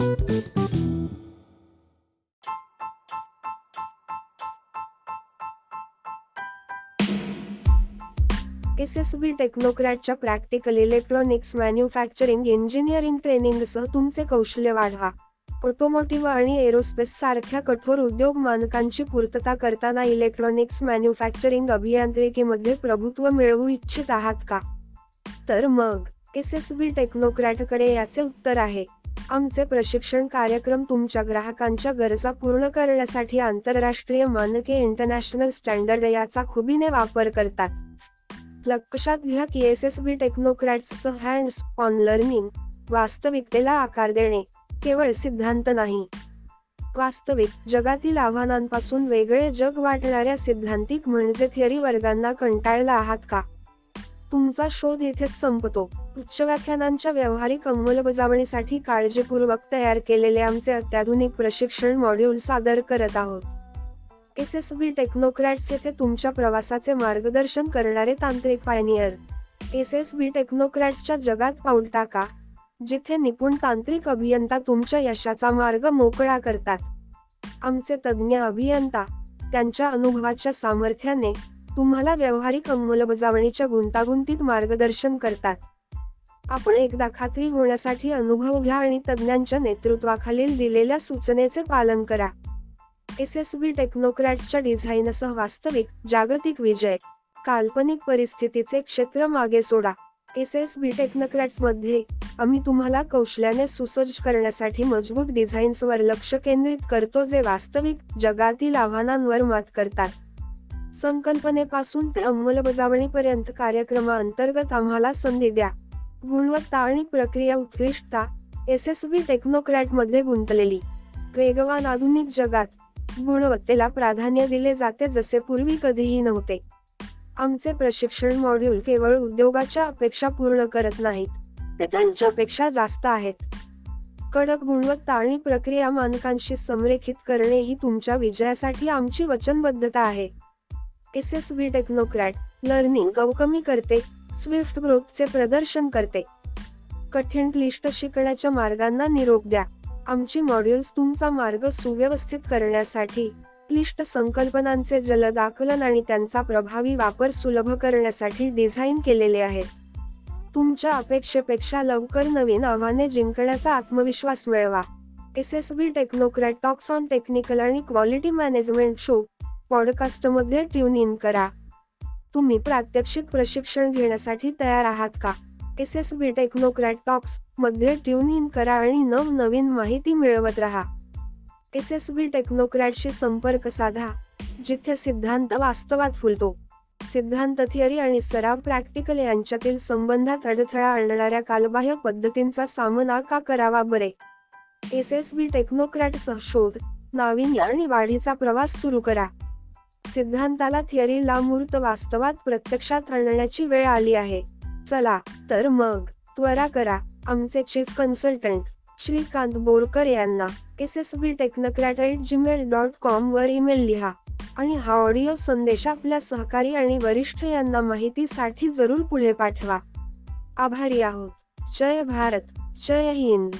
S S B टेक्नोक्रॅटच्या practical electronics manufacturing engineering ट्रेनिंगसह तुमचे कौशल्य वाढवा. ऑटोमोटिव्ह आणि एरोस्पेस सारख्या कठोर उद्योग मानकांची पूर्तता करताना इलेक्ट्रॉनिक्स मॅन्युफॅक्चरिंग अभियांत्रिकीमध्ये प्रभुत्व मिळवू इच्छित आहात का? तर मग एस एस बी टेक्नोक्रॅटकडे याचे उत्तर आहे. आमचे प्रशिक्षण कार्यक्रम तुमच्या ग्राहकांच्या गरजा पूर्ण करण्यासाठी आंतरराष्ट्रीय मानके इंटरनॅशनल स्टँडर्ड याचा खुबीने वापर करतात. लक्षात घ्या की एस एस बी टेक्नोक्रॅट्सचं हँड्स ऑन लर्निंग वास्तविकतेला आकार देणे केवळ सिद्धांत नाही. वास्तविक जगातील आव्हानांपासून वेगळे जग वाटणाऱ्या सिद्धांतिक म्हणजे थिअरी वर्गांना कंटाळला आहात का? तुमचा शोध इथेच संपतो. उच्च व्याख्यानांच्या व्यावहारिक अंमलबजावणीसाठी काळजीपूर्वक तयार केलेले आमचे अत्याधुनिक प्रशिक्षण मॉड्यूल सादर करत आहोत. एस एस बी टेक्नोक्रॅट्स येथे तुमच्या प्रवासाचे मार्गदर्शन करणारे तांत्रिक पायनियर. एस एस बी टेक्नोक्रॅट्सच्या जगात पाऊल टाका जिथे निपुण तांत्रिक अभियंता तुमच्या यशाचा मार्ग मोकळा करतात. आमचे तज्ज्ञ अभियंता त्यांच्या अनुभवाच्या सामर्थ्याने तुम्हाला व्यावहारिक अंमलबजावणीच्या गुंतागुंतीत मार्गदर्शन करतात. आपण एकदा खात्री होण्यासाठी अनुभव घ्या आणि तज्ज्ञांच्या नेतृत्वाखालील दिलेल्या सूचनेचे पालन करा. एस एस बी टेक्नोक्रॅट्सच्या डिझाईनसह वास्तविक जागतिक विजय काल्पनिक परिस्थितीचे क्षेत्र मागे सोडा. एस एस बी टेक्नोक्रॅट्समध्ये आम्ही तुम्हाला कौशल्याने सुसज्ज करण्यासाठी मजबूत डिझाईन्सवर लक्ष केंद्रित करतो जे वास्तविक जगातील आव्हानांवर मात करतात. संकल्पनेपासून ते अंमलबजावणीपर्यंत कार्यक्रमाअंतर्गत आम्हाला संधी द्या. गुणवत्ता आणि प्रक्रिया उत्कृष्टता एस एस बी टेक्नोक्रॅटमध्ये गुंतलेली. वेगवान आधुनिक जगात गुणवत्तेला प्राधान्य दिले जाते जसे पूर्वी कधीही नव्हते. आमचे प्रशिक्षण मॉड्यूल केवळ उद्योगाच्या अपेक्षा पूर्ण करत नाहीत ते त्यांच्यापेक्षा जास्त आहेत. कडक गुणवत्ता आणि प्रक्रिया मानकांशी संरेखित करणे ही तुमच्या विजयासाठी आमची वचनबद्धता आहे. S S B technocrat learning कमी करते स्विफ्ट ग्रोथचे प्रदर्शन करते. कठीण क्लिष्ट शिकण्याच्या मार्गांना निरोप द्या. आमची मॉड्यूल्स तुमचा मार्ग सुव्यवस्थित करण्यासाठी क्लिष्ट संकल्पनांचे जलद आकलन आणि त्यांचा प्रभावी वापर सुलभ करण्यासाठी डिझाईन केलेले आहेत तुमच्या अपेक्षेपेक्षा लवकर नवीन आव्हाने जिंकण्याचा आत्मविश्वास मिळवा. S S B technocrat talks on technical आणि क्वालिटी मॅनेजमेंट शो पॉडकास्टमध्ये ट्यून इन करा. तुम्ही प्रात्यक्षिक प्रशिक्षण घेण्यासाठी तयार आहात का? एस एस बी टेक्नोक्रॅट टॉक्समध्ये ट्यून इन करा आणि नवनवीन माहिती मिळवत राहा. एस एस बी टेक्नोक्रॅटशी संपर्क साधा जिथे सिद्धांत वास्तवात फुलतो. सिद्धांत थिअरी आणि सराव प्रॅक्टिकल यांच्यातील संबंधात अडथळा आणणाऱ्या कालबाह्य पद्धतींचा सामना का करावा बरे? एस एस बी टेक्नोक्रॅट सहशोध नाविन्य आणि वाढीचा प्रवास सुरू करा. सिद्धांताला थिअरीला मूर्त वास्तवात प्रत्यक्षात आणण्याची वेळ आली आहे. चला तर मग त्वरा करा आमचे चीफ कन्सल्टंट श्रीकांत बोरकर यांना S S B technocrat at gmail dot com वर ईमेल लिहा. आणि हा ऑडिओ संदेश आपल्या सहकारी आणि वरिष्ठ यांना माहितीसाठी जरूर पुढे पाठवा. आभारी आहोत. जय भारत जय हिंद.